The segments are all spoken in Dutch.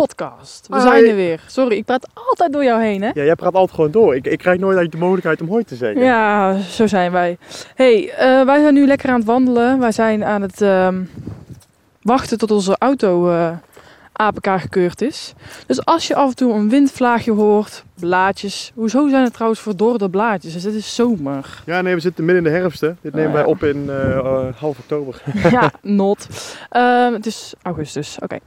podcast. We Hoi. zijn er weer. Sorry, ik praat altijd door jou heen hè? Ja, jij praat altijd gewoon door. Ik, ik krijg nooit uit de mogelijkheid om hoi te zeggen. Ja, zo zijn wij. hey, eh, wij zijn nu lekker aan het wandelen. Wij zijn aan het ehm, wachten tot onze auto eh, APK gekeurd is. Dus als je af en toe een windvlaagje hoort, blaadjes. Hoezo zijn het trouwens verdorde blaadjes? Dus het is zomer. Ja, nee, we zitten midden in de herfst. Hè. Dit nemen Oh, wij op in eh, eh, half oktober. ja, not. Ehm, het is augustus. Oké.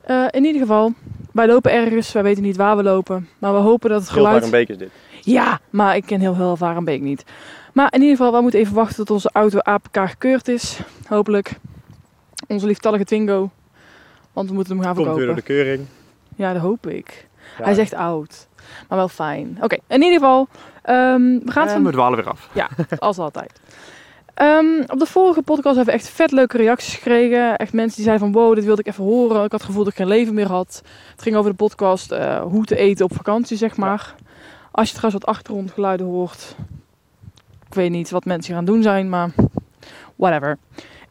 Eh, in ieder geval, wij lopen ergens. Wij weten niet waar we lopen. Maar we hopen dat het geluid... beek is dit. Ja, maar ik ken heel heel Varenbeek niet. Maar in ieder geval, we moeten even wachten tot onze auto APK gekeurd is. Hopelijk. Onze lieftallige Twingo. Want we moeten hem gaan Komt verkopen. weer door de keuring. Ja, dat hoop ik. Ja. Hij is echt oud. Maar wel fijn. Oké, in ieder geval. ehm, we gaan En van we dwalen weer af. als altijd. Ehm, op de vorige podcast hebben we echt vet leuke reacties gekregen. Echt mensen die zeiden van wow, dit wilde ik even horen. Ik had het gevoel dat ik geen leven meer had. Het ging over de podcast eh, hoe te eten op vakantie, zeg maar. Als je trouwens wat achtergrondgeluiden hoort. Ik weet niet wat mensen gaan doen zijn, maar whatever.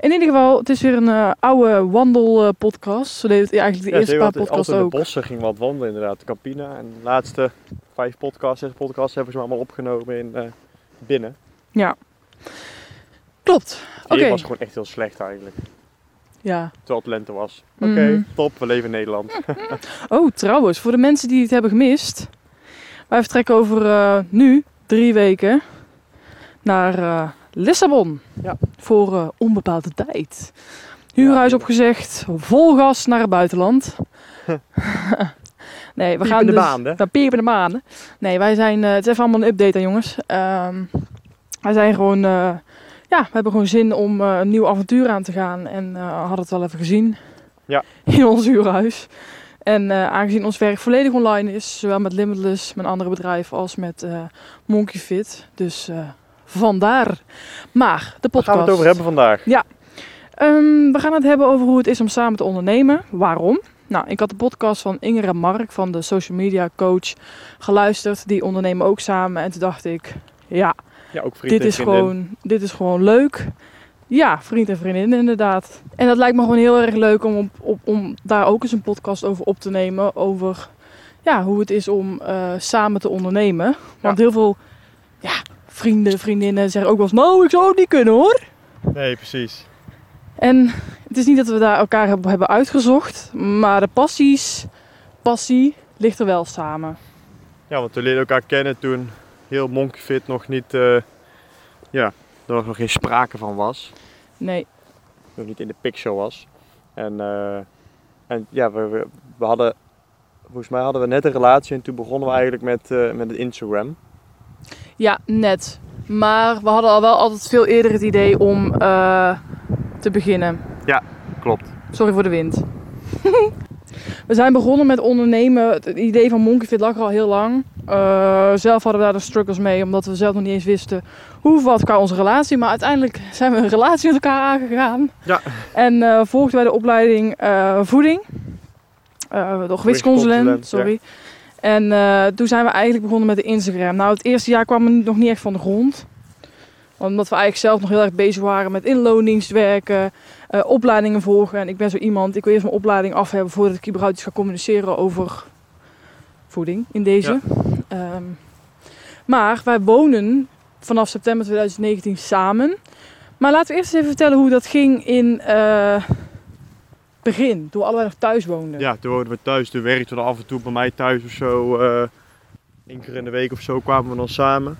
In ieder geval, het is weer een eh, oude wandelpodcast. Zo deed het eigenlijk de Ja, eerste paar podcasts altijd in ook. de bossen ging wat wandelen inderdaad. De Campina. En de laatste vijf podcasts, zes podcasts hebben ze allemaal opgenomen in eh, binnen. Ja. Klopt. Oké. weer was gewoon echt heel slecht eigenlijk. Ja. Terwijl het lente was. Oké, Mhm. top. We leven in Nederland. Oh, trouwens, voor de mensen die het hebben gemist. Wij vertrekken over eh, nu, drie weken, naar eh, Lissabon. Ja. Voor eh, onbepaalde tijd. Huurhuis Ja. opgezegd, vol gas naar het buitenland. nee, we gaan dus... hè? Naar piepende maanden. Nee, wij zijn... eh, het is even allemaal een update, hè, jongens. Ehm, wij zijn gewoon... eh, ja, we hebben gewoon zin om een nieuw avontuur aan te gaan. En hadden het wel even gezien. Ja. In ons huurhuis. En aangezien ons werk volledig online is, zowel met Limitless, mijn andere bedrijf, als met eh Monkey Fit. Dus vandaar. Maar, de Waar podcast. gaan we het over hebben vandaag? Ehm, we gaan het hebben over hoe het is om samen te ondernemen. Waarom? Nou, ik had de podcast van Inger en Mark van de social media coach geluisterd. Die ondernemen ook samen. En toen dacht ik, ja, Ja, ook dit is, vriendin. gewoon, dit is gewoon leuk. Ja, vriend en vriendin inderdaad. En dat lijkt me gewoon heel erg leuk om, op, op, om daar ook eens een podcast over op te nemen. Over ja, hoe het is om eh, samen te ondernemen. Want heel veel ja, vrienden, vriendinnen zeggen ook wel eens... Nou, ik zou het niet kunnen hoor. Nee, precies. En het is niet dat we daar elkaar hebben uitgezocht, maar de passies, passie ligt er wel samen. Ja, want we leerden elkaar kennen toen heel Monkey Fit nog niet, eh, ja, er nog geen sprake van was. Nee, Nog niet in de picture was. En, eh, en ja, we, we, we hadden, volgens mij hadden we net een relatie en toen begonnen we eigenlijk met, eh, met het Instagram. Ja, net. Maar we hadden al wel altijd veel eerder het idee om eh, te beginnen. Klopt. Sorry voor de wind. we zijn begonnen met ondernemen. Het idee van Monkey Fit lag er al heel lang. Eh, zelf hadden we daar de struggles mee, omdat we zelf nog niet eens wisten hoe wat qua onze relatie. Maar uiteindelijk zijn we een relatie met elkaar aangegaan. Ja. En eh volgden wij de opleiding voeding. Gewichtsconsulent, Gewichtsconsulent, sorry. En eh, toen zijn we eigenlijk begonnen met de Instagram. Nou, het eerste jaar kwam het nog niet echt van de grond. Omdat we eigenlijk zelf nog heel erg bezig waren met inloondienst werken, eh, opleidingen volgen. En ik ben zo iemand, ik wil eerst mijn opleiding af hebben voordat ik überhaupt iets ga communiceren over voeding in deze. Ehm, maar wij wonen vanaf september 2019 samen. Maar laten we eerst eens even vertellen hoe dat ging in eh begin, toen we allebei nog thuis woonden. Ja, toen woonden we thuis, toen werkten we af en toe bij mij thuis of zo. eh Eén keer in de week of zo kwamen we dan samen.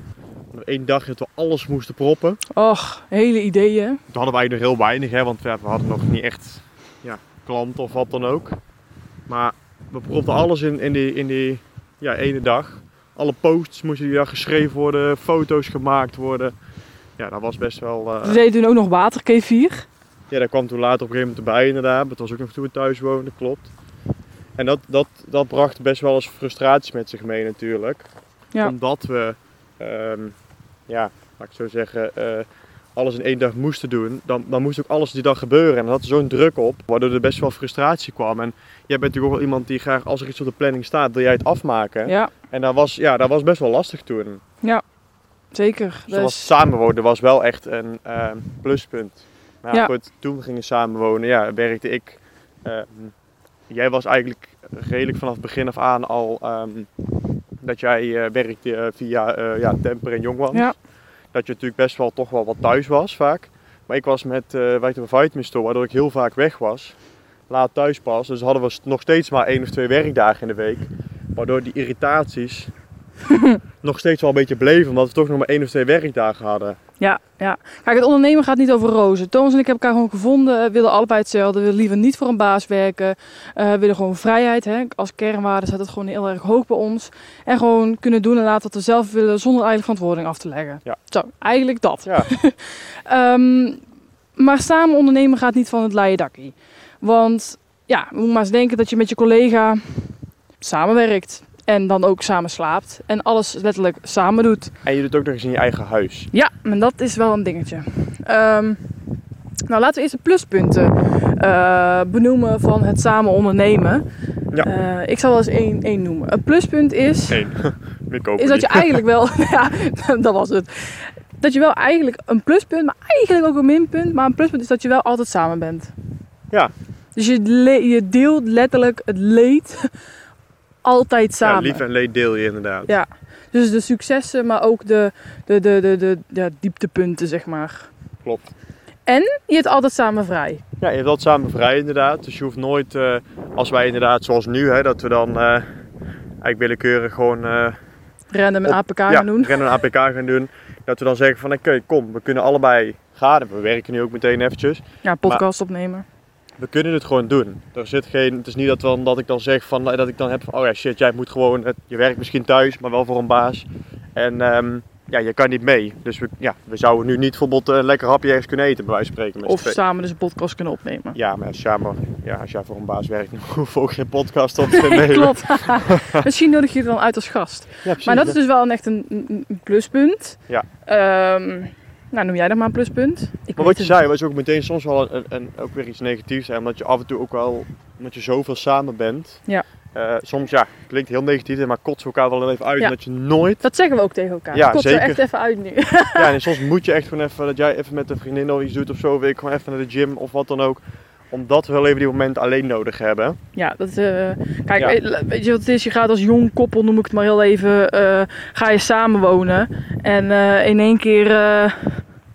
Eén dag dat we alles moesten proppen. Och, hele ideeën. Toen hadden wij nog heel weinig, hè, want ja, we hadden nog niet echt ja, klanten of wat dan ook. Maar we propten alles in, in die, in die ja, ene dag. Alle posts moesten die dag geschreven worden, foto's gemaakt worden. Ja, dat was best wel... eh, We deden toen ook nog waterkefir. Ja, dat kwam toen later op een gegeven moment erbij inderdaad. Maar het was ook nog toen we thuis woonden, klopt. En dat, dat, dat bracht best wel eens frustratie met zich mee natuurlijk. Ja. Omdat we, ehm, ja, laat ik zo zeggen, eh, alles in één dag moesten doen. Dan, dan moest ook alles die dag gebeuren. En dat had er zo'n druk op, waardoor er best wel frustratie kwam. En jij bent natuurlijk ook wel iemand die graag, als er iets op de planning staat, wil jij het afmaken. Ja, En dat was, ja, dat was best wel lastig toen. zeker. Dus Dus, samenwonen was wel echt een ehm, pluspunt. Maar ja, goed, toen we gingen samenwonen, ja, werkte ik. ehm, jij was eigenlijk redelijk vanaf het begin af aan al ehm, dat jij eh, werkte eh, via eh, ja, Temper en Jongwans. Ja. Dat je natuurlijk best wel toch wel wat thuis was vaak. Maar ik was met uh, White Vitamin Store, waardoor ik heel vaak weg was. Laat thuis pas. Dus hadden we nog steeds maar één of twee werkdagen in de week. Waardoor die irritaties nog steeds wel een beetje bleven. Omdat we toch nog maar één of twee werkdagen hadden. Ja, ja. Kijk, het ondernemen gaat niet over rozen. Thomas en ik hebben elkaar gewoon gevonden, eh, willen allebei hetzelfde. We willen liever niet voor een baas werken. eh willen gewoon vrijheid. Hè. Als kernwaarde staat het gewoon heel erg hoog bij ons. En gewoon kunnen doen en laten wat we zelf willen zonder eigenlijk verantwoording af te leggen. Ja. Zo, eigenlijk dat. Ja, Ehm, maar samen ondernemen gaat niet van het leien dakkie. Want ja, moet maar eens denken dat je met je collega samenwerkt. En dan ook samen slaapt. En alles letterlijk samen doet. en je doet ook nog eens in je eigen huis. Ja, en dat is wel een dingetje. Ehm, nou, laten we eerst de pluspunten eh, benoemen van het samen ondernemen. Ja. Eh, ik zal wel eens één, één noemen. Een pluspunt is, Eén. Is dat je eigenlijk wel... ja, dat was het. Dat je wel eigenlijk een pluspunt, maar eigenlijk ook een minpunt. Maar een pluspunt is dat je wel altijd samen bent. Ja. Dus je, je deelt letterlijk het leed altijd Ja, samen. lief en leed deel je inderdaad. Ja. Dus de successen, maar ook de, de, de, de, de, ja, dieptepunten, zeg maar. Klopt. Je hebt altijd samen vrij. Ja, je hebt dat samen vrij inderdaad. Dus je hoeft nooit, eh, als wij inderdaad zoals nu, hè, dat we dan eh, eigenlijk willekeurig gewoon eh, Random en Op- APK ja, gaan doen. rennen en APK gaan doen. Dat we dan zeggen van oké, kom, we kunnen allebei gaan. En We werken nu ook meteen eventjes. Ja, podcast opnemen. We kunnen het gewoon doen. Er zit geen, het is niet dat, dan- dat ik dan zeg van, dat ik dan heb van, oh ja shit, jij moet gewoon, het, je werkt misschien thuis, maar wel voor een baas. En ehm, ja, je kan niet mee. Dus we, ja, we zouden nu niet bijvoorbeeld een lekker hapje ergens kunnen eten, bij wijze van spreken. Met Of samen dus een podcast kunnen opnemen. Ja, maar maar ja, als jij voor een baas werkt, dan hoef je ook geen podcast op te nemen. Klopt. Misschien nodig je het dan uit als gast. Ja, precies. Maar dat is dus wel een echt een, een- een pluspunt. Ja. Ehm, nou, noem jij dat maar een pluspunt? Ik Maar wat je het zei was ook meteen soms wel een, een, ook weer iets negatiefs. Hè? Omdat je af en toe ook wel, omdat je zoveel samen bent. Ja. Eh, soms ja, klinkt heel negatief, maar kotsen elkaar wel even uit. Ja. Dat je nooit, Dat zeggen we ook tegen elkaar. Ja, Kot zeker. echt even uit nu. ja, en soms moet je echt gewoon even, dat jij even met een vriendin of iets doet of zo. Weet ik gewoon even naar de gym of wat dan ook. Omdat we wel even die momenten alleen nodig hebben. Ja, dat, eh, kijk, Ja. weet- weet je wat het is? Je gaat als jong koppel, noem ik het maar heel even, eh, ga je samenwonen. En eh, in één keer, eh,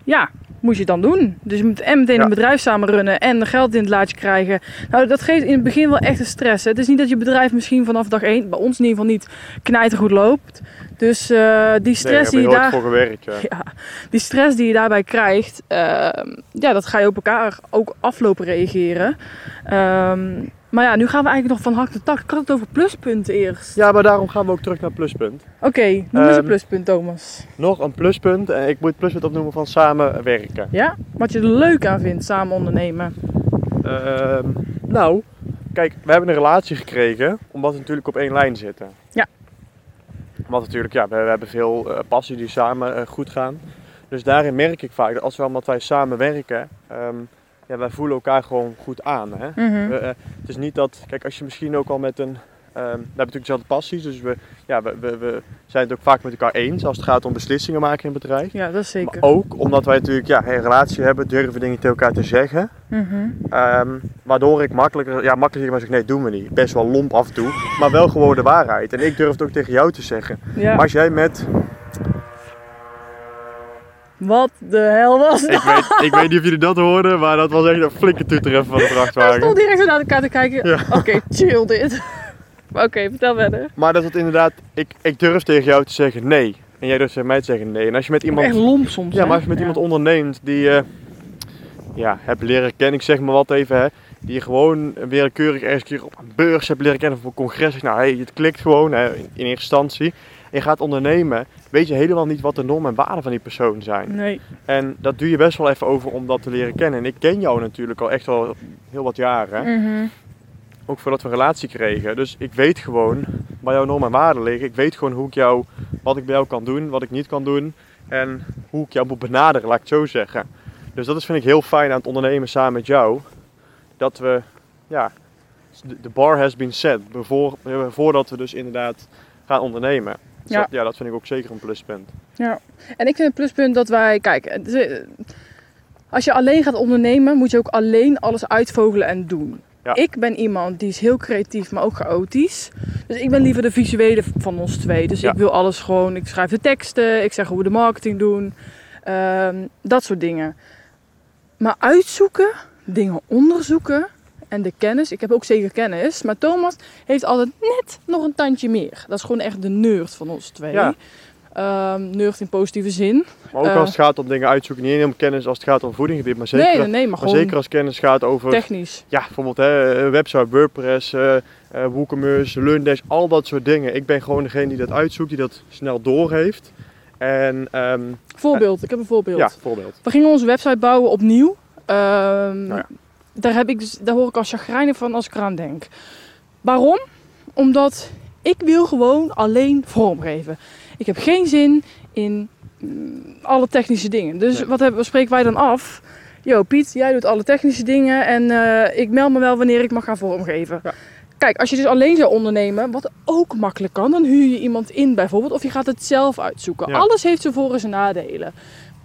ja, moet je het dan doen. Dus je moet en meteen Ja. een bedrijf samen runnen en geld in het laadje krijgen. Nou, dat geeft in het begin wel echt een stress. Hè. Het is niet dat je bedrijf misschien vanaf dag één, bij ons in ieder geval niet, knijtergoed loopt. Dus eh, die stress die je daar... voor gewerkt. Ja. Ja, die stress die je daarbij krijgt, ehm, ja, dat ga je op elkaar ook aflopen reageren. Ehm, maar ja, nu gaan we eigenlijk nog van hak tot tak. Ik had het over pluspunten eerst. ja, maar daarom gaan we ook terug naar pluspunt. Oké, noem eens een Ehm, pluspunt, Thomas. Nog een pluspunt, en ik moet het pluspunt opnoemen van samenwerken. Ja? Wat je er leuk aan vindt, samen ondernemen. Nou, kijk, we hebben een relatie gekregen omdat we natuurlijk op één lijn zitten. Want natuurlijk, ja, we, we hebben veel eh, passie die samen eh, goed gaan. Dus daarin merk ik vaak dat als we omdat wij samen werken, ehm, ja, wij voelen elkaar gewoon goed aan. Hè? Mhm. We, eh, het is niet dat, kijk, als je misschien ook al met een, we hebben natuurlijk dezelfde passies, dus we, ja, we, we, we zijn het ook vaak met elkaar eens als het gaat om beslissingen maken in het bedrijf. Ja, dat is zeker. Maar ook omdat wij natuurlijk ja, een relatie hebben, durven we dingen tegen elkaar te zeggen. Mhm. Ehm, waardoor ik makkelijker, ja, makkelijker maar zeg, nee, doen we niet. Best wel lomp af en toe, maar wel gewoon de waarheid. En ik durf het ook tegen jou te zeggen. Ja. Maar als jij met, Wat de hel was dat? ik weet, ik weet niet of jullie dat hoorden, maar dat was echt een flinke toeter van de Hij stond vrachtwagen. direct naar elkaar te kijken. Ja. Oké, chill dit. Maar Oké, vertel verder. Maar dat het inderdaad, ik, ik durf tegen jou te zeggen nee. En jij durft tegen mij te zeggen nee. En als je met iemand, Echt lomp soms, ja, hè? maar als je met iemand onderneemt die je ja, hebt leren kennen, ik zeg maar wat even, hè, die je gewoon willekeurig ergens keer op een beurs hebt leren kennen of op een congres. Nou, hey, het klikt gewoon hè, in, in eerste instantie. En je gaat ondernemen, weet je helemaal niet wat de normen en waarden van die persoon zijn. Nee. En dat doe je best wel even over om dat te leren kennen. En ik ken jou natuurlijk al echt al heel wat jaren. Mhm. Ook voordat we een relatie kregen. Dus ik weet gewoon waar jouw normen en waarden liggen. Ik weet gewoon hoe ik jou, wat ik bij jou kan doen, wat ik niet kan doen. En hoe ik jou moet benaderen, laat ik het zo zeggen. Dus dat is, vind ik heel fijn aan het ondernemen samen met jou. Dat we, ja, de bar has been set. Voordat we dus inderdaad gaan ondernemen. Dus Ja. Dat, ja, dat vind ik ook zeker een pluspunt. Ja, en ik vind het pluspunt dat wij, kijk, eh, als je alleen gaat ondernemen, moet je ook alleen alles uitvogelen en doen. Ja. Ik ben iemand die is heel creatief, maar ook chaotisch. Dus ik ben liever de visuele van ons twee. Dus Ja. ik wil alles gewoon, ik schrijf de teksten, ik zeg hoe we de marketing doen, ehm, dat soort dingen. Maar uitzoeken, dingen onderzoeken en de kennis, ik heb ook zeker kennis, maar Thomas heeft altijd net nog een tandje meer. Dat is gewoon echt de nerd van ons twee. Ja. Nerd in positieve zin. Maar ook Eh. als het gaat om dingen uitzoeken, niet alleen om kennis als het gaat om voedingsgebied, maar zeker, nee, nee, nee, maar zeker als kennis gaat over technisch. ja, bijvoorbeeld hè, een website, WordPress, eh eh, WooCommerce, LearnDash, al dat soort dingen. Ik ben gewoon degene die dat uitzoekt, die dat snel doorheeft. En ehm, Voorbeeld, ik heb een voorbeeld. ja, voorbeeld. We gingen onze website bouwen opnieuw. Ehm, Nou ja. daar, heb ik dus, daar hoor ik als chagrijnig van als ik eraan denk. Waarom? Omdat ik wil gewoon alleen vormgeven. Ik heb geen zin in mm, alle technische dingen. Dus Nee. wat, hebben, wat spreken wij dan af? Yo Piet, jij doet alle technische dingen en eh, ik meld me wel wanneer ik mag gaan vormgeven. Ja. Kijk, als je dus alleen zou ondernemen, wat ook makkelijk kan, dan huur je iemand in bijvoorbeeld. Of je gaat het zelf uitzoeken. Ja. Alles heeft zijn voor- en zijn nadelen.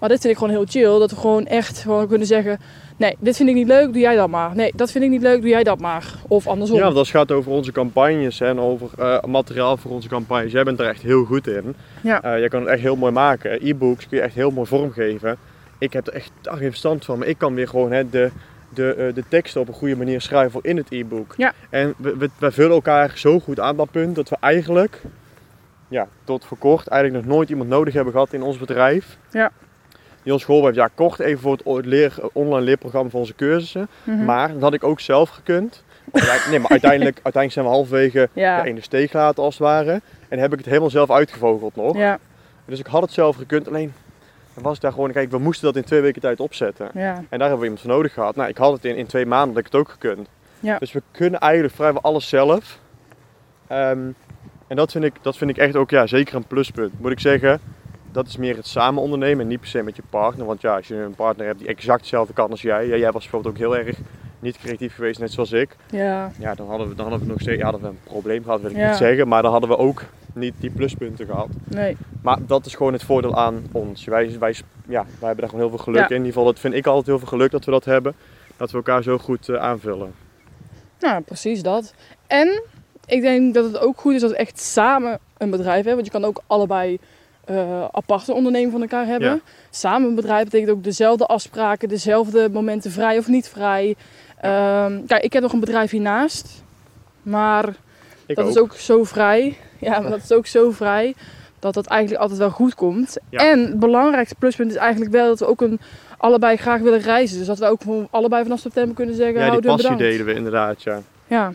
Maar dit vind ik gewoon heel chill. Dat we gewoon echt gewoon kunnen zeggen... Nee, dit vind ik niet leuk, doe jij dat maar. Nee, dat vind ik niet leuk, doe jij dat maar. Of andersom. Ja, het gaat over onze campagnes en over eh, materiaal voor onze campagnes, jij bent er echt heel goed in. Ja. Eh, jij kan het echt heel mooi maken. E-books kun je echt heel mooi vormgeven. Ik heb er echt daar geen verstand van, maar ik kan weer gewoon hè, de, de, eh, de teksten op een goede manier schrijven voor in het e-book. Ja. En we, we, wij vullen elkaar zo goed aan dat punt dat we eigenlijk, ja, tot voor kort, eigenlijk nog nooit iemand nodig hebben gehad in ons bedrijf. Ja. Ons geholpen heeft, ja, kort even voor het leer, online leerprogramma van onze cursussen. Mhm. Maar dat had ik ook zelf gekund. Nee, maar uiteindelijk, uiteindelijk zijn we halverwege ja. de steek gelaten als het ware. En heb ik het helemaal zelf uitgevogeld nog. ja, Dus ik had het zelf gekund. Alleen was daar gewoon, kijk, we moesten dat in twee weken tijd opzetten. ja. En daar hebben we iemand voor nodig gehad. Nou, ik had het in, in twee maanden, dat ik het ook gekund. Ja. Dus we kunnen eigenlijk vrijwel alles zelf. Ehm, en dat vind, ik, dat vind ik echt ook ja, zeker een pluspunt. Moet ik zeggen, dat is meer het samen ondernemen en niet per se met je partner. Want ja, als je een partner hebt die exact hetzelfde kan als jij. Ja, jij was bijvoorbeeld ook heel erg niet creatief geweest, net zoals ik. ja. Ja, dan hadden we, dan hadden we nog steeds ja, hadden we een probleem gehad, wil ik Ja. niet zeggen. Maar dan hadden we ook niet die pluspunten gehad. Nee. Maar dat is gewoon het voordeel aan ons. Wij, wij, ja, wij hebben daar gewoon heel veel geluk Ja. in. In ieder geval, dat vind ik altijd heel veel geluk dat we dat hebben. Dat we elkaar zo goed eh, aanvullen. Nou, precies dat. En ik denk dat het ook goed is dat we echt samen een bedrijf hebben. Want je kan ook allebei eh, aparte ondernemingen van elkaar hebben. Ja. Samen een bedrijf betekent ook dezelfde afspraken, dezelfde momenten vrij of niet vrij. Ehm, kijk, ik heb nog een bedrijf hiernaast. Maar Ik dat ook. is ook zo vrij. Ja, maar dat is ook zo vrij dat dat eigenlijk altijd wel goed komt. Ja. En het belangrijkste pluspunt is eigenlijk wel dat we ook een, allebei graag willen reizen. Dus dat we ook allebei vanaf september kunnen zeggen, ja, die passie delen we inderdaad, ja. Ja,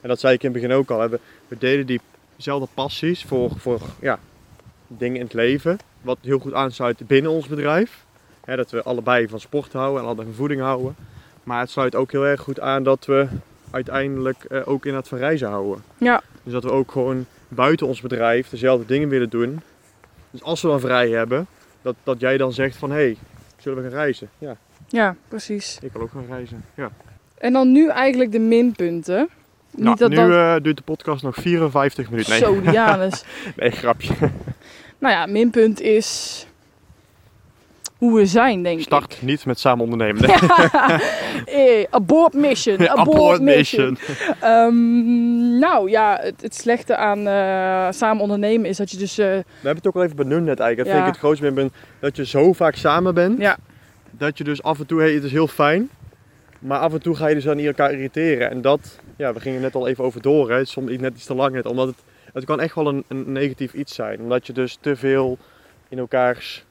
En dat zei ik in het begin ook al. We, we delen diezelfde passies voor, voor ja, dingen in het leven. Wat heel goed aansluit binnen ons bedrijf. Dat we allebei van sport houden en allebei van voeding houden. Maar het sluit ook heel erg goed aan dat we uiteindelijk eh, ook in het van reizen houden. Ja. Dus dat we ook gewoon buiten ons bedrijf dezelfde dingen willen doen. Dus als we dan vrij hebben, dat, dat jij dan zegt van hé, hey, zullen we gaan reizen? Ja, ja, precies. ik wil ook gaan reizen. Ja. En dan nu eigenlijk de minpunten. Nou, dat nu dat... eh, duurt de podcast nog 54 minuten. Nee, Zo, Dianus. nee grapje. nou ja, minpunt is hoe we zijn, denk Start ik. niet met samen ondernemen. Nee. Eh, abort mission, abort, Abort mission. mission. Ehm, nou ja, het, het slechte aan eh, samen ondernemen is dat je dus... eh, We hebben het ook al even benoemd net eigenlijk. Dat Ja. vind ik het grootste minpunt. Dat je zo vaak samen bent. Ja. Dat je dus af en toe, hey, het is heel fijn. Maar af en toe ga je dus aan elkaar irriteren. En dat, ja, we gingen net al even over door. Hè. Soms net iets te lang net. Omdat het, het kan echt wel een, een negatief iets zijn. Omdat je dus te veel in elkaars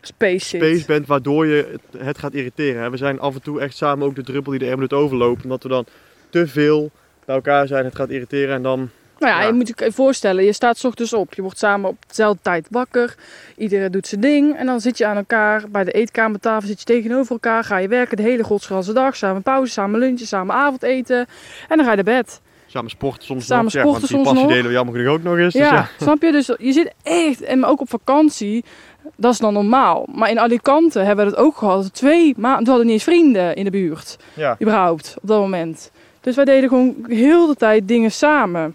space bent. Waardoor je het, het gaat irriteren. Hè. We zijn af en toe echt samen ook de druppel die de emmer doet overlopen. Omdat we dan te veel bij elkaar zijn. Het gaat irriteren en dan... Nou ja, Ja. je moet je voorstellen, je staat 's ochtends op. Je wordt samen op dezelfde tijd wakker. Iedereen doet zijn ding. En dan zit je aan elkaar bij de eetkamertafel, zit je tegenover elkaar. Ga je werken de hele godsganse dag. Samen pauze, samen lunchen, samen avondeten. En dan ga je naar bed. Samen sporten soms Samen nog. ja, want die passie delen we jammer genoeg ook nog eens. dus Ja, ja. snap je? Dus je zit echt, en ook op vakantie, dat is dan normaal. Maar in Alicante hebben we het ook gehad. Twee maanden, we hadden niet eens vrienden in de buurt, ja. überhaupt, op dat moment. Dus wij deden gewoon heel de tijd dingen samen.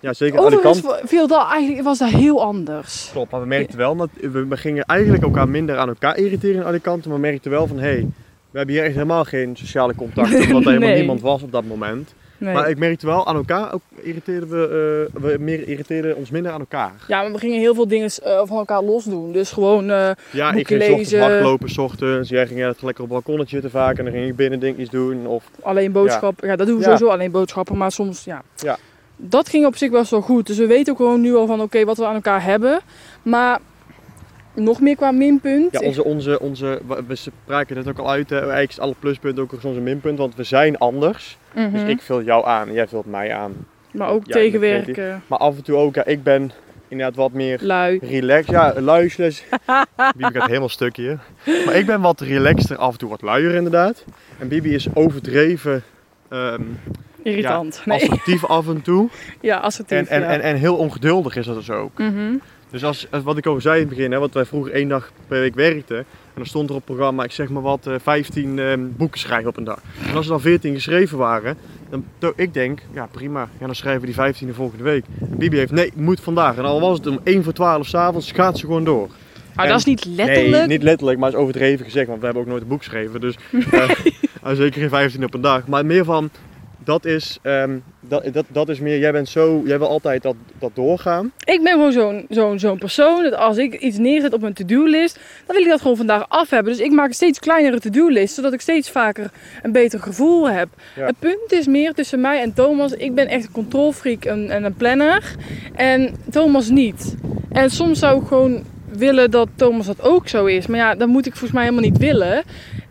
Ja, zeker. Overigens Alicante. viel dat eigenlijk, was dat heel anders. Klopt, maar we merkten wel dat we, we gingen eigenlijk elkaar minder aan elkaar irriteren in Alicante. Maar we merkten wel van hé, hey, we hebben hier echt helemaal geen sociale contacten. Omdat er helemaal Nee. niemand was op dat moment. Nee. Maar ik merkte wel aan elkaar, ook irriteerden we, eh, we meer, irriteerden ons minder aan elkaar. Ja, maar we gingen heel veel dingen eh, van elkaar los doen. Dus gewoon, eh, Ja, ik ging 's ochtends lezen. hardlopen, 's ochtends. Jij ging echt lekker op het balkonnetje te vaak en dan ging ik binnen dingetjes doen. Of, alleen boodschappen. Ja, dat doen we Ja. sowieso alleen boodschappen. Maar soms, ja. Ja. Dat ging op zich best wel goed. Dus we weten ook gewoon nu al van, oké, wat we aan elkaar hebben. Maar nog meer qua minpunt. ja, onze, onze, onze, we spraken het ook al uit, hè. eigenlijk is alle pluspunten ook onze minpunt, want we zijn anders. Mhm. Dus ik vul jou aan en jij vult mij aan. Maar ook Ja, tegenwerken, Maar af en toe ook, ja, ik ben inderdaad wat meer lui. relaxed. Ja, luisteren. Bibi gaat helemaal stuk hier. Maar ik ben wat relaxter, af en toe wat luier inderdaad. En Bibi is overdreven ehm, Irritant. nee. assertief af en toe. Ja, assertief. En, en, ja. en, en heel ongeduldig is dat dus ook. Mhm. Dus als, als wat ik al zei in het begin, hè, want wij vroeger één dag per week werkten. En dan stond er op het programma, ik zeg maar wat, eh, 15 ehm, boeken schrijven op een dag. En als er dan 14 geschreven waren, dan ik denk, ja prima, ja, dan schrijven we die 15 de volgende week. En Bibi heeft, nee, moet vandaag. En al was het om 1 voor 12 s'avonds, gaat ze gewoon door. Maar En- dat is niet letterlijk. Nee, niet letterlijk, maar is overdreven gezegd, want we hebben ook nooit een boek geschreven. Dus eh, nou, zeker geen 15 op een dag. Maar meer van, dat is, ehm, dat, dat, dat is meer, jij bent zo, jij wil altijd dat, dat doorgaan. Ik ben gewoon zo'n zo'n zo'n persoon dat als ik iets neerzet op mijn to-do-list, dan wil ik dat gewoon vandaag af hebben. Dus ik maak een steeds kleinere to-do-list, zodat ik steeds vaker een beter gevoel heb. Ja. Het punt is meer tussen mij en Thomas. Ik ben echt een controlfreak en, en een planner. En Thomas niet. En soms zou ik gewoon willen dat Thomas dat ook zo is. Maar ja, dat moet ik volgens mij helemaal niet willen.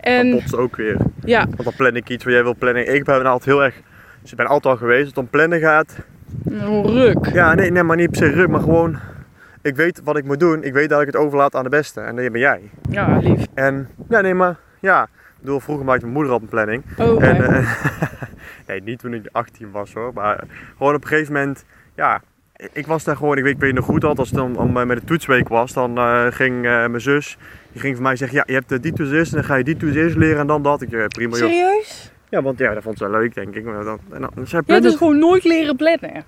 Dat En botst ook weer. ja, Want dan plan ik iets wat jij wil plannen. Ik ben altijd heel erg, dus ik ben altijd al geweest, dat het om plannen gaat. een ruk. Ja, nee, nee, maar niet per se ruk, maar gewoon, ik weet wat ik moet doen. Ik weet dat ik het overlaat aan de beste. En dat ben jij. Ja, lief. En, ja, nee, maar, ja. Ik bedoel, vroeger maakte mijn moeder al een planning. Oh, En, eh, nee, niet toen ik 18 was hoor, maar gewoon op een gegeven moment, ja, ik was daar gewoon, ik weet, ik weet nog goed al, als het dan om, eh, met de toetsweek was, dan eh, ging mijn zus, die ging voor mij zeggen, ja, je hebt eh, die toets eerst en dan ga je die toets eerst leren en dan dat. Ik, eh, prima joh. Serieus? Ja, want ja, dat vond ze wel leuk denk ik. Maar dan, en dan, zij Je hebt dus gewoon nooit leren plannen.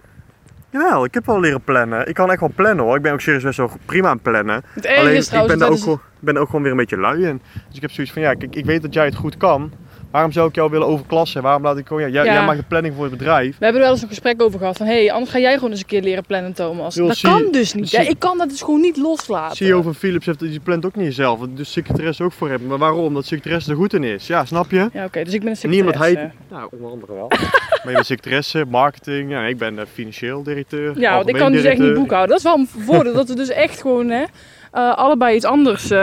Jawel, ik heb wel leren plannen. Ik kan echt wel plannen hoor. Ik ben ook serieus best wel prima aan plannen. Het Alleen is ik ben, daar ook, is- gewoon- ik ben ook gewoon weer een beetje lui in. Dus ik heb zoiets van, ja, kijk, ik weet dat jij het goed kan. Waarom zou ik jou willen overklassen? Waarom laat ik gewoon, ja, jij, Ja. jij maakt de planning voor het bedrijf. We hebben er wel eens een gesprek over gehad van, hé, hey, anders ga jij gewoon eens een keer leren plannen, Thomas. Dat zie- kan dus niet. zie-. Ik kan dat dus gewoon niet loslaten. CEO van Philips heeft, die plant ook niet zelf. Dus secretaresse ook voor hebben. Maar waarom? Omdat secretaresse er goed in is. Ja, snap je? Ja, oké, dus ik ben een secretaresse. hij... Nou, onder andere wel. maar je bent secretaresse, marketing. Ja, ik ben eh, financieel directeur. Ja, want ik kan dus echt niet boekhouden. Dat is wel een voordeel, dat we dus echt gewoon hè, eh, allebei iets anders eh,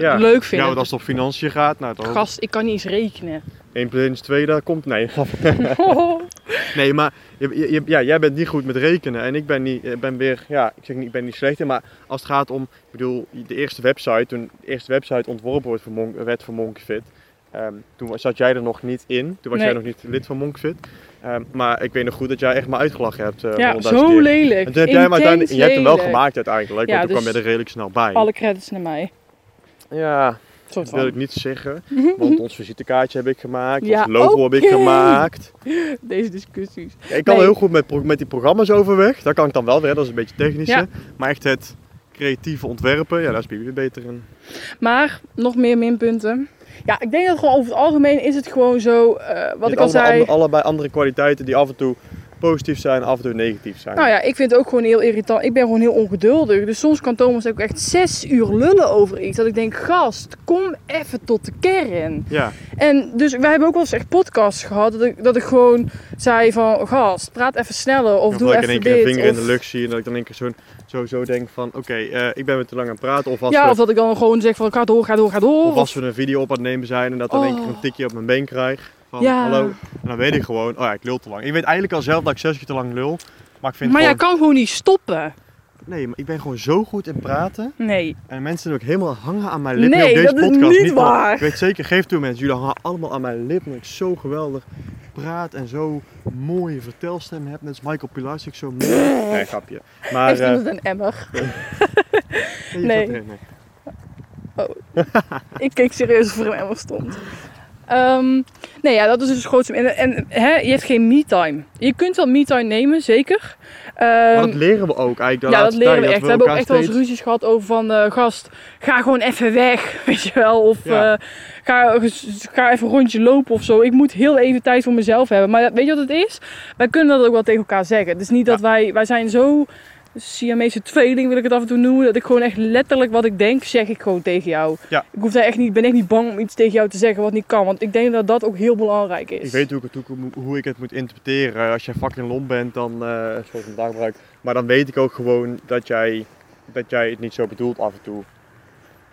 Ja. leuk Ja, vinden. want als het op financiën gaat, nou dan Gast, ik kan niet eens rekenen. 1 plus 1 is 2, daar komt... Nee, Nee, maar je, je- ja, jij bent niet goed met rekenen en ik ben, niet, ik ben weer, ja, ik zeg niet, ik ben niet slecht in, maar als het gaat om, ik bedoel, de eerste website, toen de eerste website ontworpen wordt voor Monk, werd voor Monkfit, ehm, toen zat jij er nog niet in, toen was Nee. jij nog niet lid van Monkfit, Ehm, maar ik weet nog goed dat jij echt maar uitgelachen hebt. eh, ja, zo keer. lelijk. En toen heb jij uiteindelijk, en jij hebt hem wel gemaakt uiteindelijk, Ja, want toen dus kwam je er redelijk snel bij. Alle credits naar mij. Ja, dat wil ik niet zeggen, want ons visitekaartje heb ik gemaakt, Ja, ons logo heb ik gemaakt. Deze discussies. Ja, ik kan Nee. heel goed met, met die programma's overweg. Dat kan ik dan wel weer, dat is een beetje technische. Ja. Maar echt het creatieve ontwerpen, ja, daar is Bibi weer beter in. Maar, nog meer minpunten. Ja, ik denk dat gewoon over het algemeen is het gewoon zo, eh, wat Je ik al zei. allebei andere kwaliteiten die af en toe positief zijn, af en toe negatief zijn. Nou ja, ik vind het ook gewoon heel irritant. Ik ben gewoon heel ongeduldig. Dus soms kan Thomas ook echt zes uur lullen over iets. Dat ik denk, gast, kom even tot de kern. Ja, En dus wij hebben ook wel eens echt podcasts gehad. Dat ik, dat ik gewoon zei van, gast, praat even sneller. Of of doe dat ik in even één keer een dit. vinger in de lucht zie en dat ik dan in één keer zo, zo, zo denk van, oké, eh, ik ben weer te lang aan het praten. Of als, Ja, we, of dat ik dan gewoon zeg van, ga door, ga door, ga door. of als we een video op aan het nemen zijn en dat dan in één keer Oh. een tikje op mijn been krijg. Van, Ja. hallo. En dan weet ik gewoon, oh ja, ik lul te lang. Ik weet eigenlijk al zelf dat ik zes keer te lang lul. Maar ik vind maar jij kan gewoon niet stoppen. nee, maar ik ben gewoon zo goed in praten. Nee. En mensen doen ook helemaal hangen aan mijn lippen Nee, op deze dat is podcast. niet maar waar. Ik weet zeker, geef toe mensen, jullie hangen allemaal aan mijn lippen. Dat is zo geweldig praat en zo mooie vertelstem hebt. Net als Michael Pilarczyk zo mooi. Nee, grapje. Maar... Heeft iemand een emmer? nee. nee. Ik keek serieus of er een emmer stond. Ehm, nee, ja, dat is dus het grootste. En, en hè, je hebt geen me-time. Je kunt wel me-time nemen, zeker. Ehm, Maar dat leren we ook eigenlijk ja, dat leren we echt. We hebben ook echt wel eens ruzies gehad over van... eh, gast, ga gewoon even weg, weet je wel. Of Ja. eh, ga, ga even een rondje lopen of zo. Ik moet heel even tijd voor mezelf hebben. Maar weet je wat het is? Wij kunnen dat ook wel tegen elkaar zeggen. Het is niet dat wij... Wij zijn zo... Siamese tweeling wil ik het af en toe noemen. Dat ik gewoon echt letterlijk wat ik denk, zeg ik gewoon tegen jou. Ja. Ik hoef daar echt niet, ben echt niet bang om iets tegen jou te zeggen wat niet kan. Want ik denk dat dat ook heel belangrijk is. Ik weet hoe ik, het, hoe, ik- het moet interpreteren. Als jij fucking lomp bent, dan, eh zoals ik gebruik. Maar dan weet ik ook gewoon dat jij, dat jij het niet zo bedoelt af en toe.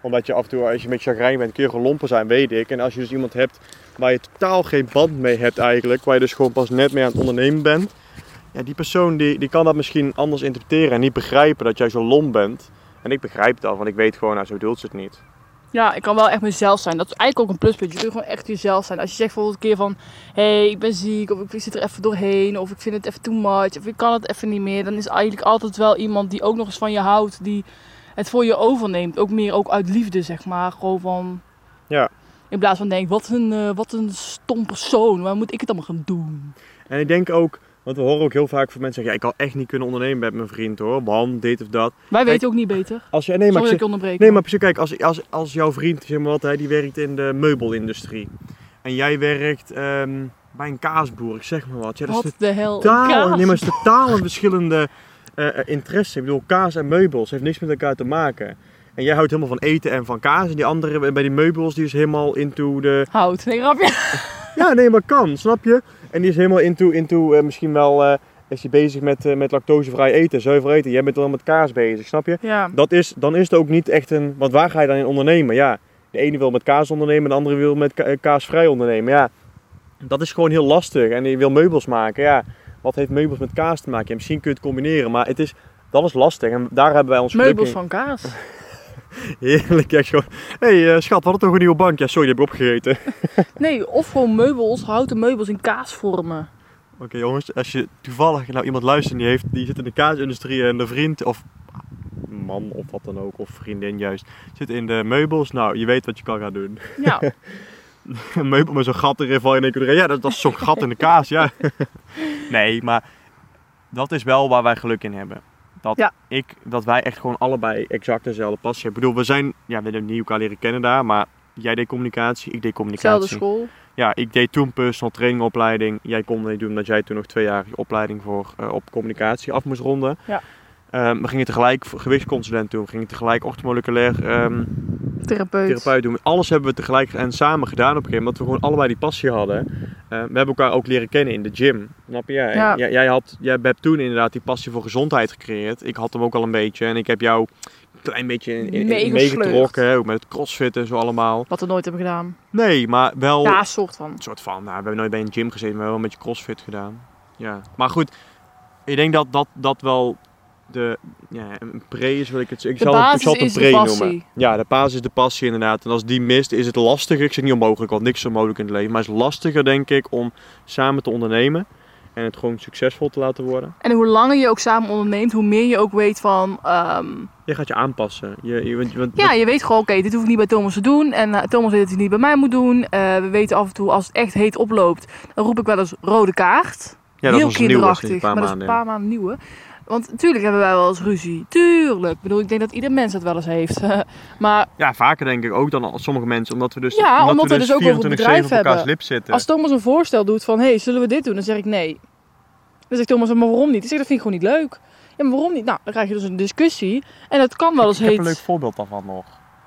Omdat je af en toe, als je een beetje chagrijn bent, kun je gewoon lompen zijn, weet ik. En als je dus iemand hebt waar je totaal geen band mee hebt eigenlijk, waar je dus gewoon pas net mee aan het ondernemen bent. Ja, die persoon die, die kan dat misschien anders interpreteren en niet begrijpen dat jij zo lomp bent. En ik begrijp het al, want ik weet gewoon, nou zo bedoelt ze het niet. Ja, ik kan wel echt mezelf zijn. Dat is eigenlijk ook een pluspunt. Je kunt gewoon echt jezelf zijn. Als je zegt bijvoorbeeld een keer van... Hé, hey, ik ben ziek. Of ik zit er even doorheen. Of ik vind het even too much. Of ik kan het even niet meer. Dan is eigenlijk altijd wel iemand die ook nog eens van je houdt. Die het voor je overneemt. Ook meer ook uit liefde, zeg maar. Gewoon van... Ja. In plaats van denk, wat een, eh, wat een stom persoon. Waar moet ik het allemaal gaan doen? En ik denk ook, want we horen ook heel vaak van mensen zeggen, ja, ik kan echt niet kunnen ondernemen met mijn vriend hoor, want dit of dat. Wij weten ook niet beter. Als je, nee, maar, Sorry ik zeg- onderbreek. nee, maar precies, kijk, als, als, als jouw vriend, zeg maar wat, hè, die werkt in de meubelindustrie. En jij werkt ehm, bij een kaasboer, ik zeg maar wat. Ja, dat is Wat de hel. Kaas. nee, maar het is totaal een verschillende eh, interesse. Ik bedoel, kaas en meubels heeft niks met elkaar te maken. En jij houdt helemaal van eten en van kaas. En die andere bij die meubels, die is helemaal into de... Hout. Nee, grapje. Ja, nee, maar kan, snap je? En die is helemaal into, into eh, misschien wel, eh, is hij bezig met, eh, met lactosevrij eten, zuiver eten. Jij bent dan met kaas bezig, snap je? Ja. Dat is, dan is het ook niet echt een, want waar ga je dan in ondernemen? Ja, de ene wil met kaas ondernemen, de andere wil met ka- kaasvrij ondernemen. Ja, dat is gewoon heel lastig. En die wil meubels maken, ja. Wat heeft meubels met kaas te maken? Ja, misschien kun je het combineren, maar het is, dat is lastig. En daar hebben wij ons Meubels van kaas. Heerlijk, echt gewoon. Hé hey, eh, schat, we hadden toch een nieuwe bank? Ja, sorry, die heb ik opgegeten. Nee, of gewoon meubels, houten meubels in kaasvormen. Oké jongens, als je toevallig nou iemand luistert die, heeft, die zit in de kaasindustrie en een vriend of man of wat dan ook, of vriendin juist, zit in de meubels, nou je weet wat je kan gaan doen. Ja. Een meubel met zo'n gat erin van je denkt, ja dat, dat is zo'n gat in de kaas, ja. nee, maar dat is wel waar wij geluk in hebben. Dat, Ja. ik, dat wij echt gewoon allebei exact dezelfde passie hebben. Ik bedoel, we zijn, ja we hebben niet elkaar leren kennen daar, maar jij deed communicatie, ik deed communicatie. Zelfde school. Ja, ik deed toen personal trainingopleiding. Jij kon niet doen omdat jij toen nog twee jaar je opleiding voor eh, op communicatie af moest ronden. Ja. Ehm, we gingen tegelijk gewichtsconsulent doen. We gingen tegelijk orthomoleculair ehm Therapeut. therapeut doen. Alles hebben we tegelijk en samen gedaan op een gegeven moment. Dat we gewoon allebei die passie hadden. Eh, we hebben elkaar ook leren kennen in de gym. Snap je? Ja. Jij, jij, had, jij hebt toen inderdaad die passie voor gezondheid gecreëerd. Ik had hem ook al een beetje. En ik heb jou een klein beetje in, in, in Meegesleurd. meegetrokken. hè, Ook met het crossfit en zo allemaal. Wat we nooit hebben gedaan. Nee, maar wel... Ja, soort van. Een soort van, nou, we hebben nooit bij een gym gezeten, maar wel een beetje crossfit gedaan. Ja. Maar goed, ik denk dat dat, dat wel de ja, een pre is, wil ik het. Ik De zal, het- ik zal het een pre noemen. Ja, de basis is de passie inderdaad. En als die mist, is het lastiger. Ik zeg niet onmogelijk, want niks is onmogelijk in het leven. Maar het is lastiger, denk ik, om samen te ondernemen. En het gewoon succesvol te laten worden. En hoe langer je ook samen onderneemt, hoe meer je ook weet van... ehm, Je gaat je aanpassen. Je, je, want- want- ja, je weet gewoon, oké, dit hoef ik niet bij Thomas te doen. En eh, Thomas weet dat hij het niet bij mij moet doen. Eh, we weten af en toe, als het echt heet oploopt, dan roep ik wel eens rode kaart. ja, dat is Heel kinderachtig, sinds een paar maar dat is een paar maanden nieuwe. Want natuurlijk hebben wij wel eens ruzie. Tuurlijk. Ik bedoel, ik denk dat ieder mens het wel eens heeft. maar Ja, vaker denk ik ook dan sommige mensen. Omdat we dus, Ja, omdat we dus ook over het 24/7 bedrijf hebben. lip zitten. als Thomas een voorstel doet van... hey, zullen we dit doen? Dan zeg ik nee. Dan zegt Thomas, maar waarom niet? Ik zeg, dat vind ik gewoon niet leuk. Ja, maar waarom niet? Nou, dan krijg je dus een discussie. En dat kan wel eens ik heb heet... een leuk voorbeeld daarvan nog.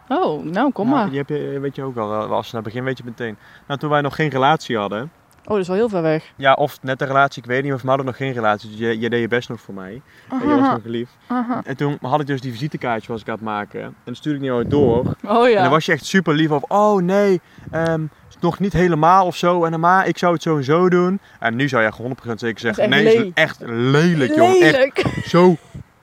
Oh, nou, kom Nou, maar. Die heb je, weet je ook al, als naar het begin weet je meteen. Nou, toen wij nog geen relatie hadden, Oh, dat is wel heel ver weg. ja, of net een relatie, ik weet niet, of we hadden nog geen relatie, dus je, je deed je best nog voor mij. En je was nog lief. aha. En toen had ik dus die visitekaartjes was ik aan het maken. En dat stuurde ik niet ooit door. Oh En ja. dan was je echt super lief of, oh nee, ehm, nog niet helemaal of zo. En dan maar, ik zou het zo en zo doen. En nu zou je echt 100% zeker zeggen, nee, echt is echt lelijk, jongen. Echt Lelijk. zo,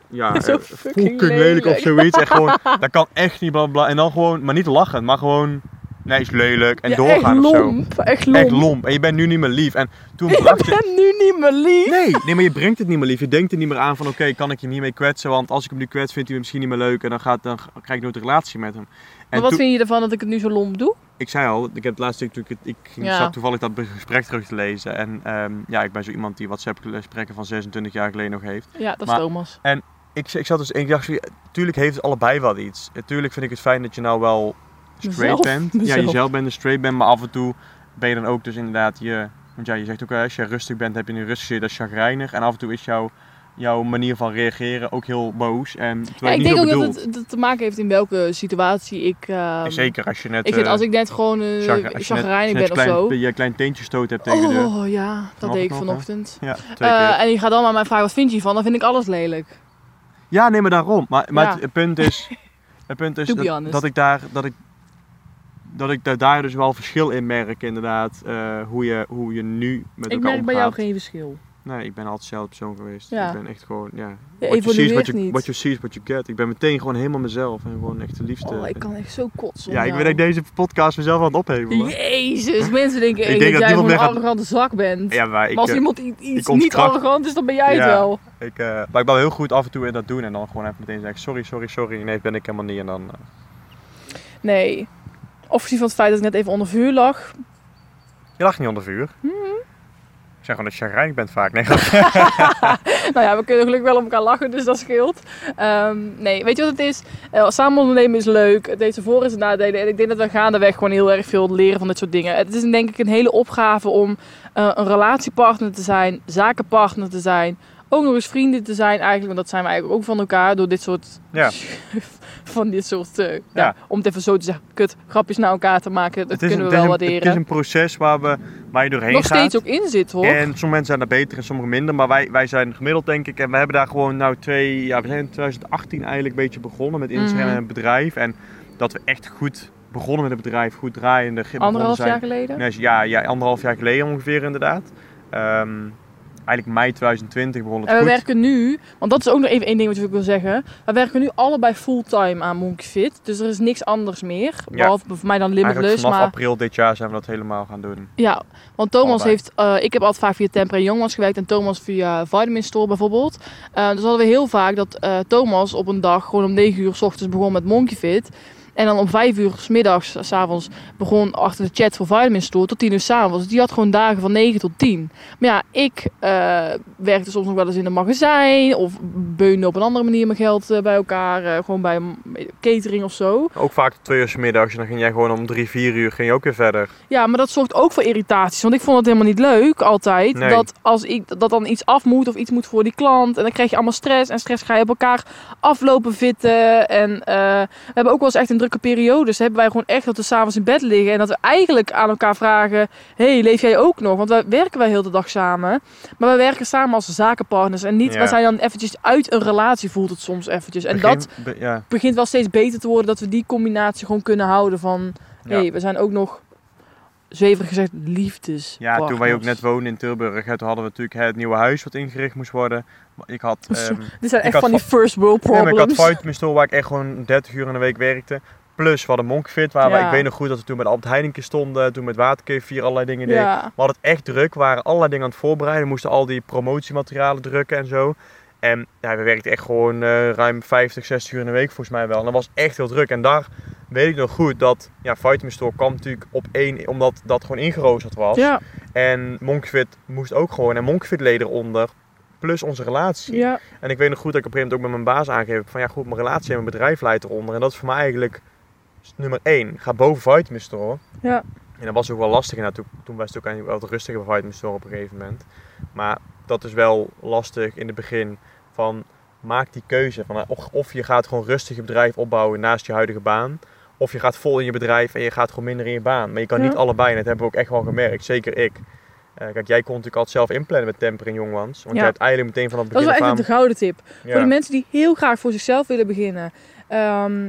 ja, Zo eh, fucking fucking lelijk of zoiets. En gewoon, dat kan echt niet, bla bla. En dan gewoon, maar niet lachen, maar gewoon Nee, is lelijk. En Ja, doorgaan echt of zo. Echt lomp. Echt lomp. En je bent nu niet meer lief. En toen Ik bracht je... ben nu niet meer lief. Nee, nee, maar je brengt het niet meer lief. Je denkt er niet meer aan van oké, kan ik je hiermee kwetsen? Want als ik hem nu kwets, vindt hij me misschien niet meer leuk. En dan, gaat, dan krijg ik nooit een relatie met hem. En Maar wat toen- vind je ervan dat ik het nu zo lomp doe? ik zei al, ik heb het laatste stuk, ik, ik ging, Ja. zat toevallig dat gesprek terug te lezen. En ehm, ja, ik ben zo iemand die WhatsApp-gesprekken van 26 jaar geleden nog heeft. Ja, dat is Maar- Thomas. Ik, ik zat dus, ik dacht, tuurlijk heeft het allebei wel iets. Tuurlijk vind ik het fijn dat je nou wel straight Mezelf. bent. Ja, jezelf bent en straight bent, maar af en toe ben je dan ook dus inderdaad je... Want ja, je zegt ook, als je rustig bent, heb je nu rustig zitten, dat is chagrijnig. En af en toe is jouw, jouw manier van reageren ook heel boos. En Ja, ik denk ook dat het, dat te maken heeft in welke situatie ik... ehm, Zeker als je net... Ik vind eh, als ik net gewoon uh, chagrijnig ben of zo. Je klein teentje stoot hebt tegen de. Oh ja, dat deed ik vanochtend. Ja, keer. en je gaat dan aan mij vragen, wat vind je hiervan? Dan vind ik alles lelijk. Ja, nee, maar daarom. Maar, maar Ja. het, punt is, het punt is dat, dat ik daar, dat ik, dat ik daar- dus wel verschil in merk inderdaad, eh, hoe, je, hoe je nu met Ik elkaar merk bij jou omgaat. geen verschil. Nee, ik ben altijd dezelfde persoon geweest. Ja. Ik ben echt gewoon, ja. Je what you what you, niet. what you see is what you get. Ik ben meteen gewoon helemaal mezelf en gewoon echt de liefste. Oh, ik kan echt zo kotsen. ja, ik ben echt deze podcast mezelf aan het ophevelen. Jezus, mensen denken Ik denk dat, dat jij gewoon een gaat- arrogante zak bent. Ja, maar ik, maar als eh, iemand iets ik niet arrogant is, dan ben jij het wel. ik, eh, maar ik ben heel goed af en toe in dat doen en dan gewoon even meteen zeggen sorry, sorry, sorry. Nee, ben ik helemaal niet. En dan, Nee. Of gezien van het feit dat ik net even onder vuur lag. je lag niet onder vuur. Mhm. Ik zeg gewoon dat je chagrijnig bent vaak. Nee, nou ja, we kunnen gelukkig wel om elkaar lachen, dus dat scheelt. Ehm, nee, weet je wat het is? Eh, samen ondernemen is leuk. Het heeft zijn voor- en nadelen. En ik denk dat we gaandeweg gewoon heel erg veel leren van dit soort dingen. Het is denk ik een hele opgave om eh, een relatiepartner te zijn, zakenpartner te zijn. Ook nog eens vrienden te zijn eigenlijk, want dat zijn we eigenlijk ook van elkaar door dit soort Ja. van dit soort, eh, ja. Ja. om het even zo te zeggen, kut, grapjes naar elkaar te maken. Dat kunnen een, we het, wel is een, het waarderen. is een proces waar, we, waar je doorheen Nog gaat. steeds ook in zit hoor. En sommige mensen zijn daar beter en sommige minder. Maar wij, wij zijn gemiddeld denk ik. En we hebben daar gewoon nou twee... Ja, we zijn in 2018 eigenlijk een beetje begonnen met Instagram Mhm. en het bedrijf. En dat we echt goed begonnen met het bedrijf. Goed draaiende. Anderhalf zijn. jaar geleden. Nee, ja, ja, anderhalf jaar geleden ongeveer inderdaad. Ehm, eigenlijk mei 2020 begon het En we goed. werken nu, want dat is ook nog even één ding wat ik wil zeggen. We werken nu allebei fulltime aan Monkey Fit. Dus er is niks anders meer. Behalve voor mij dan Eigenlijk Limitless. vanaf Maar april dit jaar zijn we dat helemaal gaan doen. ja, want Thomas Allebei. heeft, eh, ik heb altijd vaak via Temper en Youngmans gewerkt. En Thomas via Vitamin Store bijvoorbeeld. Eh, dus hadden we heel vaak dat eh, Thomas op een dag gewoon om 9 uur s ochtends begon met Monkey Fit. En dan om 5 uur s middags, s avonds, begon achter de chat voor Vitamin Store tot 10 uur s'avonds. Dus die had gewoon dagen van 9 tot 10. Maar ja, ik eh, werkte soms nog wel eens in een magazijn. Of beunde op een andere manier mijn geld eh, bij elkaar. eh, gewoon bij een catering of zo. Ook vaak tot twee uur 's middags. En dan ging jij gewoon om drie, vier uur ging je ook weer verder. Ja, maar dat zorgt ook voor irritaties. Want ik vond het helemaal niet leuk altijd. Nee. Dat als ik dat dan iets af moet of iets moet voor die klant. En dan krijg je allemaal stress. En stress ga je op elkaar aflopen vitten. En eh, we hebben ook wel eens echt een drukke periode. Dus hebben wij gewoon echt dat we s'avonds in bed liggen. En dat we eigenlijk aan elkaar vragen. hey, leef jij ook nog? Want wij werken wij heel de dag samen. Maar we werken samen als zakenpartners. En niet, Ja. we zijn dan eventjes uit een relatie voelt het soms eventjes. En Begin- dat be- ja. begint wel steeds beter te worden. Dat we die combinatie gewoon kunnen houden van... Hey, we zijn ook nog, zweverig gezegd, liefdes. Ja, toen wij ook net woonden in Tilburg, hè, toen hadden we natuurlijk het nieuwe huis wat ingericht moest worden. Ik had, ehm, Dit zijn echt van die first world ja, maar ik problems. had Vitamin Store waar ik echt gewoon 30 uur in de week werkte. Plus we hadden Monkfit, waar we, ik weet nog goed dat we toen met Albert stonden, toen met Waterkefir allerlei dingen deden. ja. We hadden het echt druk, we waren allerlei dingen aan het voorbereiden. We moesten al die promotiematerialen drukken en zo. En ja, we werkten echt gewoon eh, ruim 50, 60 uur in de week volgens mij wel. En dat was echt heel druk. En daar weet ik nog goed dat ja, Vitamin Store kwam natuurlijk op één, omdat dat gewoon ingeroosterd was. Ja, En Monkfit moest ook gewoon. En Monkfit leed eronder. Plus onze relatie. ja, En ik weet nog goed dat ik op een gegeven moment ook met mijn baas aangeef. Van ja goed, mijn relatie en mijn bedrijf leidt eronder. En dat is voor mij eigenlijk nummer één. Ga boven Vitamin Store. ja. En dat was ook wel lastig. En toen, toen was het ook eigenlijk wel wat rustiger bij Vitamin Store op een gegeven moment. Maar dat is wel lastig in het begin. Van maak die keuze. Van, of, of je gaat gewoon rustig je bedrijf opbouwen naast je huidige baan. Of je gaat vol in je bedrijf en je gaat gewoon minder in je baan. Maar je kan Ja. niet allebei. En dat hebben we ook echt wel gemerkt. Zeker ik. Eh, kijk, jij kon natuurlijk altijd zelf inplannen met Temper en Jongwans. Want Ja. je hebt eigenlijk meteen vanaf het Dat is begin wel echt aan... de gouden tip. Ja. Voor de mensen die heel graag voor zichzelf willen beginnen. ehm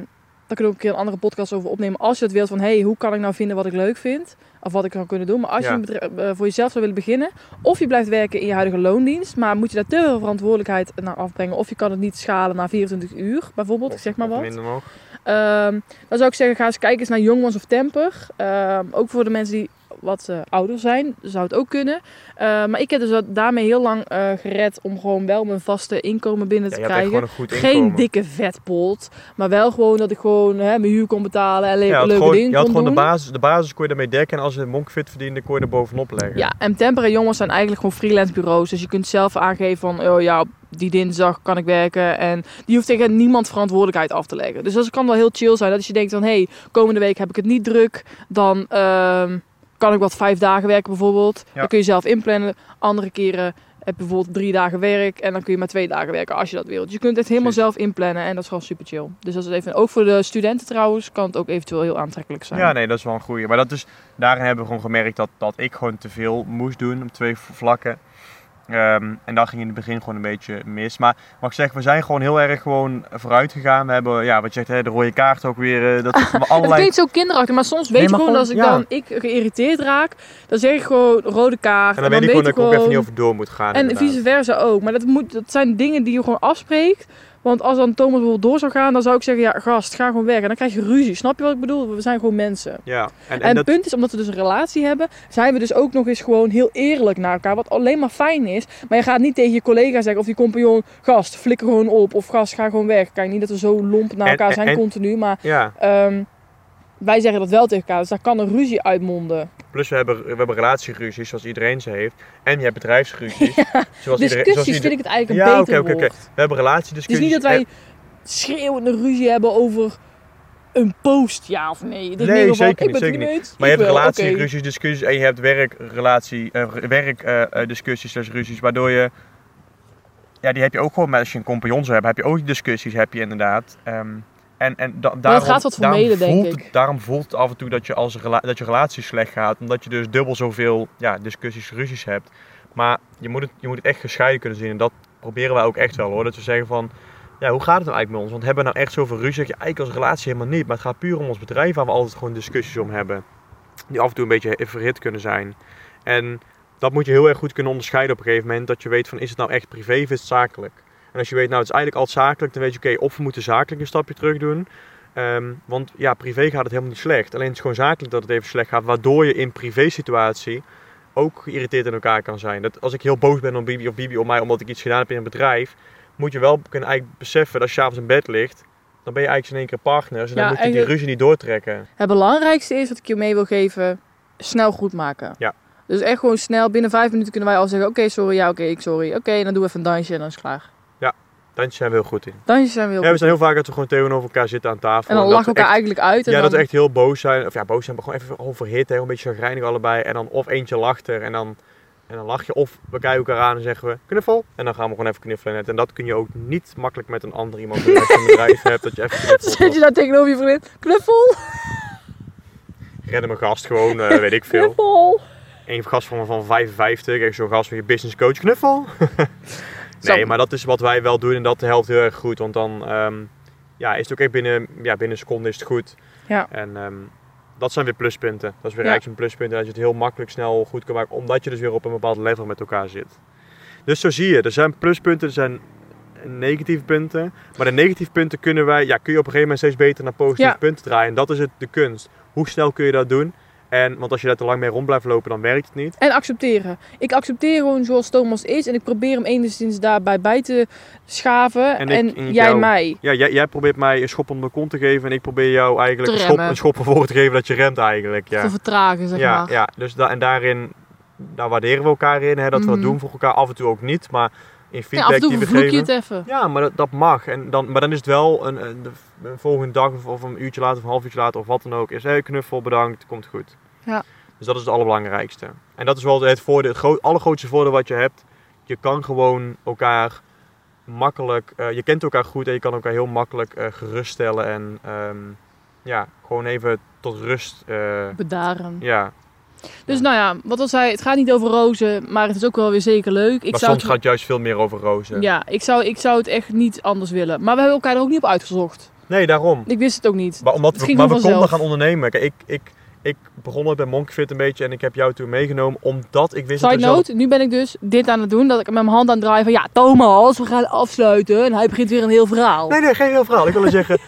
daar kunnen we ook een keer een andere podcast over opnemen. Als je het wilt van, hey, hoe kan ik nou vinden wat ik leuk vind? Of wat ik zou kunnen doen. Maar als Ja. je een bedrijf, eh, voor jezelf zou willen beginnen. Of je blijft werken in je huidige loondienst. Maar moet je daar te veel verantwoordelijkheid naar afbrengen. Of je kan het niet schalen naar 24 uur, bijvoorbeeld. Ik zeg maar Of wat. minder. Ehm, dan zou ik zeggen, ga eens kijken eens naar Youngmans of Temper. Ehm, ook voor de mensen die wat eh, ouder zijn, zou het ook kunnen. Eh, maar ik heb dus dat daarmee heel lang eh, gered om gewoon wel mijn vaste inkomen binnen te krijgen. Geen dikke vetpot, maar wel gewoon dat ik gewoon hè, mijn huur kon betalen en Ja, leuke gewoon, dingen je had gewoon de basis, de basis kon je daarmee dekken en als je monkfit verdiende, kon je er bovenop leggen. Ja, en Temper en Jongens zijn eigenlijk gewoon freelance bureaus. Dus je kunt zelf aangeven van, oh ja, die dinsdag kan ik werken. En die hoeft tegen niemand verantwoordelijkheid af te leggen. Dus dat kan wel heel chill zijn. Dat als je denkt van, hé, hey, komende week heb ik het niet druk. Dan ehm, kan ik wat vijf dagen werken bijvoorbeeld. Ja. Dan kun je zelf inplannen. Andere keren heb je bijvoorbeeld drie dagen werk. En dan kun je maar twee dagen werken als je dat wilt. Dus je kunt het helemaal Precies. zelf inplannen. En dat is gewoon super chill. Dus dat is even, ook voor de studenten trouwens, kan het ook eventueel heel aantrekkelijk zijn. Ja, nee, dat is wel een goeie. Maar dat is, daarin hebben we gewoon gemerkt dat, dat ik gewoon te veel moest doen op twee vlakken. Ehm, en dat ging in het begin gewoon een beetje mis. Maar mag ik zeggen, we zijn gewoon heel erg gewoon vooruit gegaan. We hebben, ja, wat je zegt, hè, de rode kaart ook weer. eh, Dat is Het allerlei... klinkt zo kinderachtig, maar soms weet Nee, je maar gewoon gewoon- als ik ja. dan ik geïrriteerd raak, dan zeg ik gewoon rode kaart. En dan weet ik gewoon dat ik ook gewoon- even niet over door moet gaan. En inderdaad. vice versa ook. Maar dat, moet, dat zijn dingen die je gewoon afspreekt. Want als dan Thomas bijvoorbeeld door zou gaan, dan zou ik zeggen, ja gast, ga gewoon weg. En dan krijg je ruzie. Snap je wat ik bedoel? We zijn gewoon mensen. Ja, en, En, en, het dat, punt is, omdat we dus een relatie hebben, zijn we dus ook nog eens gewoon heel eerlijk naar elkaar. Wat alleen maar fijn is. Maar je gaat niet tegen je collega zeggen of die compagnon, gast, flikker gewoon op. Of gast, ga gewoon weg. Kijk, niet dat we zo lomp naar elkaar en- zijn continu. Maar ja, ehm, wij zeggen dat wel tegen elkaar. Dus daar kan een ruzie uitmonden. Plus we hebben, we hebben relatieruzies zoals iedereen ze heeft. En je hebt bedrijfsruzies. zoals iedereen, Discussies zoals ieder- vind ik het eigenlijk Ja, een oké, beter woord. We hebben Het relatiediscussies. is niet dat wij schreeuwende ruzie hebben over een post, ja of nee. Het is Nee, van, zeker ik niet, ben het zeker niet mee. Maar je ik hebt relatieruzies, discussies en je hebt werkrelatie, eh, werkdiscussies, slash ruzies, waardoor je, ja, die heb je ook gewoon, met als je een compagnon zou hebben, heb je ook discussies, heb je inderdaad. Ehm, en, en da- daarom, gaat wat daarom vermeden, denk voelt ik. daarom voelt het af en toe dat je, als dat je relatie slecht gaat, omdat je dus dubbel zoveel ja, discussies, ruzies hebt. Maar je moet, het, je moet het echt gescheiden kunnen zien en dat proberen wij ook echt wel hoor. Dat we zeggen van, ja, hoe gaat het nou eigenlijk met ons? Want hebben we nou echt zoveel ruzie? Zeg je eigenlijk als relatie helemaal niet. Maar het gaat puur om ons bedrijf waar we altijd gewoon discussies om hebben. Die af en toe een beetje verhit kunnen zijn. En dat moet je heel erg goed kunnen onderscheiden op een gegeven moment. Dat je weet van is het nou echt privé of is het zakelijk? En als je weet nou het is eigenlijk altijd zakelijk. Dan weet je oké of we moeten zakelijk een stapje terug doen. Ehm, want ja, privé gaat het helemaal niet slecht. Alleen het is gewoon zakelijk dat het even slecht gaat. Waardoor je in privé situatie ook geïrriteerd in elkaar kan zijn. Dat als ik heel boos ben op Bibi of Bibi op mij omdat ik iets gedaan heb in een bedrijf moet je wel kunnen eigenlijk beseffen dat als je avonds in bed ligt, dan ben je eigenlijk in één keer partners. En dan moet je die ruzie niet doortrekken. Het belangrijkste is wat ik je mee wil geven, snel goed maken. Ja. Dus echt gewoon snel, binnen vijf minuten kunnen wij al zeggen, oké, sorry, ja, oké, ik sorry. Oké, dan doen we even een dansje en dan is het klaar. Daar zijn we heel goed in. Dansjes zijn we heel Ja, we zijn heel vaak dat we gewoon tegenover elkaar zitten aan tafel. En dan lachen elkaar echt- eigenlijk uit. En Ja, dan, dat we echt heel boos zijn. Of ja, boos zijn, maar gewoon even overhit. Hè, een beetje chagrijnig allebei. En dan of eentje lacht er en dan, en dan lach je. Of we kijken elkaar aan en zeggen we knuffel. En dan gaan we gewoon even knuffelen. net. En dat kun je ook niet makkelijk met een ander iemand doen. Als je een bedrijf hebt, dat je even knuffelt. Zet je daar tegenover je vriendin, knuffel, Redden mijn gast gewoon, eh, weet ik veel. knuffel. Een gast van, van 55, echt zo'n gast met je business coach knuffel. Zo. nee, maar dat is wat wij wel doen en dat helpt heel erg goed. Want dan ehm, ja, is het ook echt binnen, ja, binnen een seconde is het goed. Ja. En ehm, dat zijn weer pluspunten. Dat is weer Ja. eigenlijk een pluspunt. Dat je het heel makkelijk snel goed kan maken. Omdat je dus weer op een bepaald level met elkaar zit. Dus zo zie je. Er zijn pluspunten, er zijn negatieve punten. Maar de negatieve punten kunnen wij, ja, kun je op een gegeven moment steeds beter naar positieve Ja. punten draaien. En dat is het, de kunst. Hoe snel kun je dat doen? En, want als je daar te lang mee rond blijft lopen, dan werkt het niet. En accepteren. Ik accepteer gewoon zoals Thomas is en ik probeer hem enigszins daarbij bij te schaven. En ik- jij jou. mij. Ja, jij, jij probeert mij een schop onder de kont te geven en ik probeer jou eigenlijk een schop, een schop ervoor te geven dat je remt eigenlijk. Ja, Te vertragen, zeg ja, maar. ja. dus da en daarin daar waarderen we elkaar in, hè, dat we Mhm. dat doen voor elkaar. Af en toe ook niet, maar in Ja, feedback af en toe die we je geven. het even. Ja, maar dat, dat mag. En dan, maar dan is het wel een, een, een volgende dag of, of een uurtje later of een half uurtje later of wat dan ook. Is hey, knuffel, bedankt, komt goed. Ja. Dus dat is het allerbelangrijkste. En dat is wel het voordeel, het groot, allergrootste voordeel wat je hebt. Je kan gewoon elkaar makkelijk, eh, je kent elkaar goed en je kan elkaar heel makkelijk eh, geruststellen en ehm, ja, gewoon even tot rust. eh, Bedaren. ja, Dus nou ja, wat al zei, het gaat niet over rozen, maar het is ook wel weer zeker leuk. Ik maar zou soms het, gaat het juist veel meer over rozen. Ja, ik zou, ik zou het echt niet anders willen. Maar we hebben elkaar er ook niet op uitgezocht. Nee, daarom. Ik wist het ook niet. Maar, omdat Het we, maar we konden gaan ondernemen. Kijk, ik, ik, ik begon ooit bij Monkfit een beetje en ik heb jou toen meegenomen omdat ik wist dat Side zelf- note, nu ben ik dus dit aan het doen, dat ik met mijn hand aan het draaien van ja, Thomas, we gaan afsluiten. En hij begint weer een heel verhaal. Nee, nee, geen heel verhaal. Ik wil zeggen,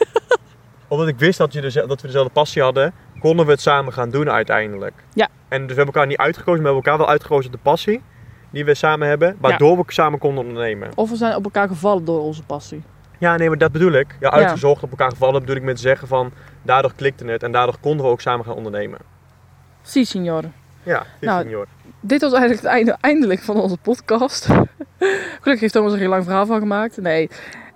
omdat ik wist dat, je deze- dat we dezelfde passie hadden, konden we het samen gaan doen uiteindelijk. Ja. En dus we hebben elkaar niet uitgekozen, maar we hebben elkaar wel uitgekozen op de passie die we samen hebben, waardoor we samen konden ondernemen. Of we zijn op elkaar gevallen door onze passie. Ja, nee, maar dat bedoel ik. Ja, uitgezocht, op elkaar gevallen, bedoel ik met zeggen van, daardoor klikte het en daardoor konden we ook samen gaan ondernemen. Si, signor. Ja, dit Nou. Dit was eigenlijk het einde eindelijk van onze podcast. Gelukkig heeft Thomas er geen lang verhaal van gemaakt. Nee.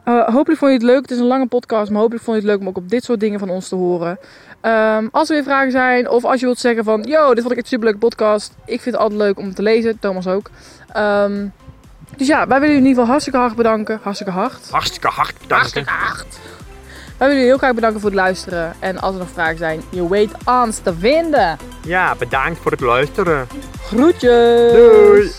Eh, hopelijk vond je het leuk. Het is een lange podcast, maar hopelijk vond je het leuk om ook op dit soort dingen van ons te horen. Ehm, als er weer vragen zijn, of als je wilt zeggen van... Yo, dit vond ik een superleuke podcast. Ik vind het altijd leuk om te lezen. Thomas ook. Ehm, dus ja, wij willen jullie in ieder geval hartstikke hard bedanken. Hartstikke hard. Hartstikke hard bedankt. hard. Wij willen jullie heel graag bedanken voor het luisteren. En als er nog vragen zijn, je weet ons te vinden. Ja, bedankt voor het luisteren. Groetjes! Doei.